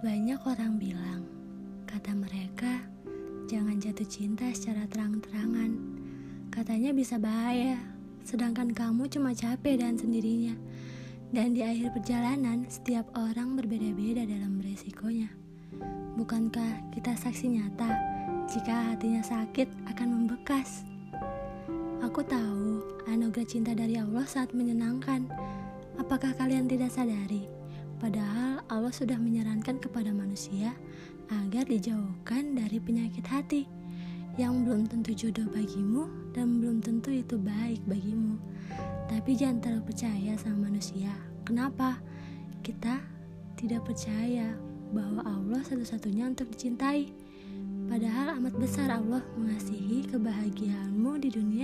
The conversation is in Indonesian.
Banyak orang bilang, kata mereka, jangan jatuh cinta secara terang-terangan. Katanya bisa bahaya, sedangkan kamu cuma capek dan sendirinya. Dan di akhir perjalanan, setiap orang berbeda-beda dalam resikonya. Bukankah kita saksi nyata jika hatinya sakit akan membekas? Aku tahu anugerah cinta dari Allah saat menyenangkan. Apakah kalian tidak sadari? Padahal Allah sudah menyarankan kepada manusia agar dijauhkan dari penyakit hati yang belum tentu jodoh bagimu dan belum tentu itu baik bagimu. Tapi jangan terlalu percaya sama manusia. Kenapa? Kita tidak percaya bahwa Allah satu-satunya untuk dicintai. Padahal amat besar Allah mengasihi kebahagiaanmu di dunia.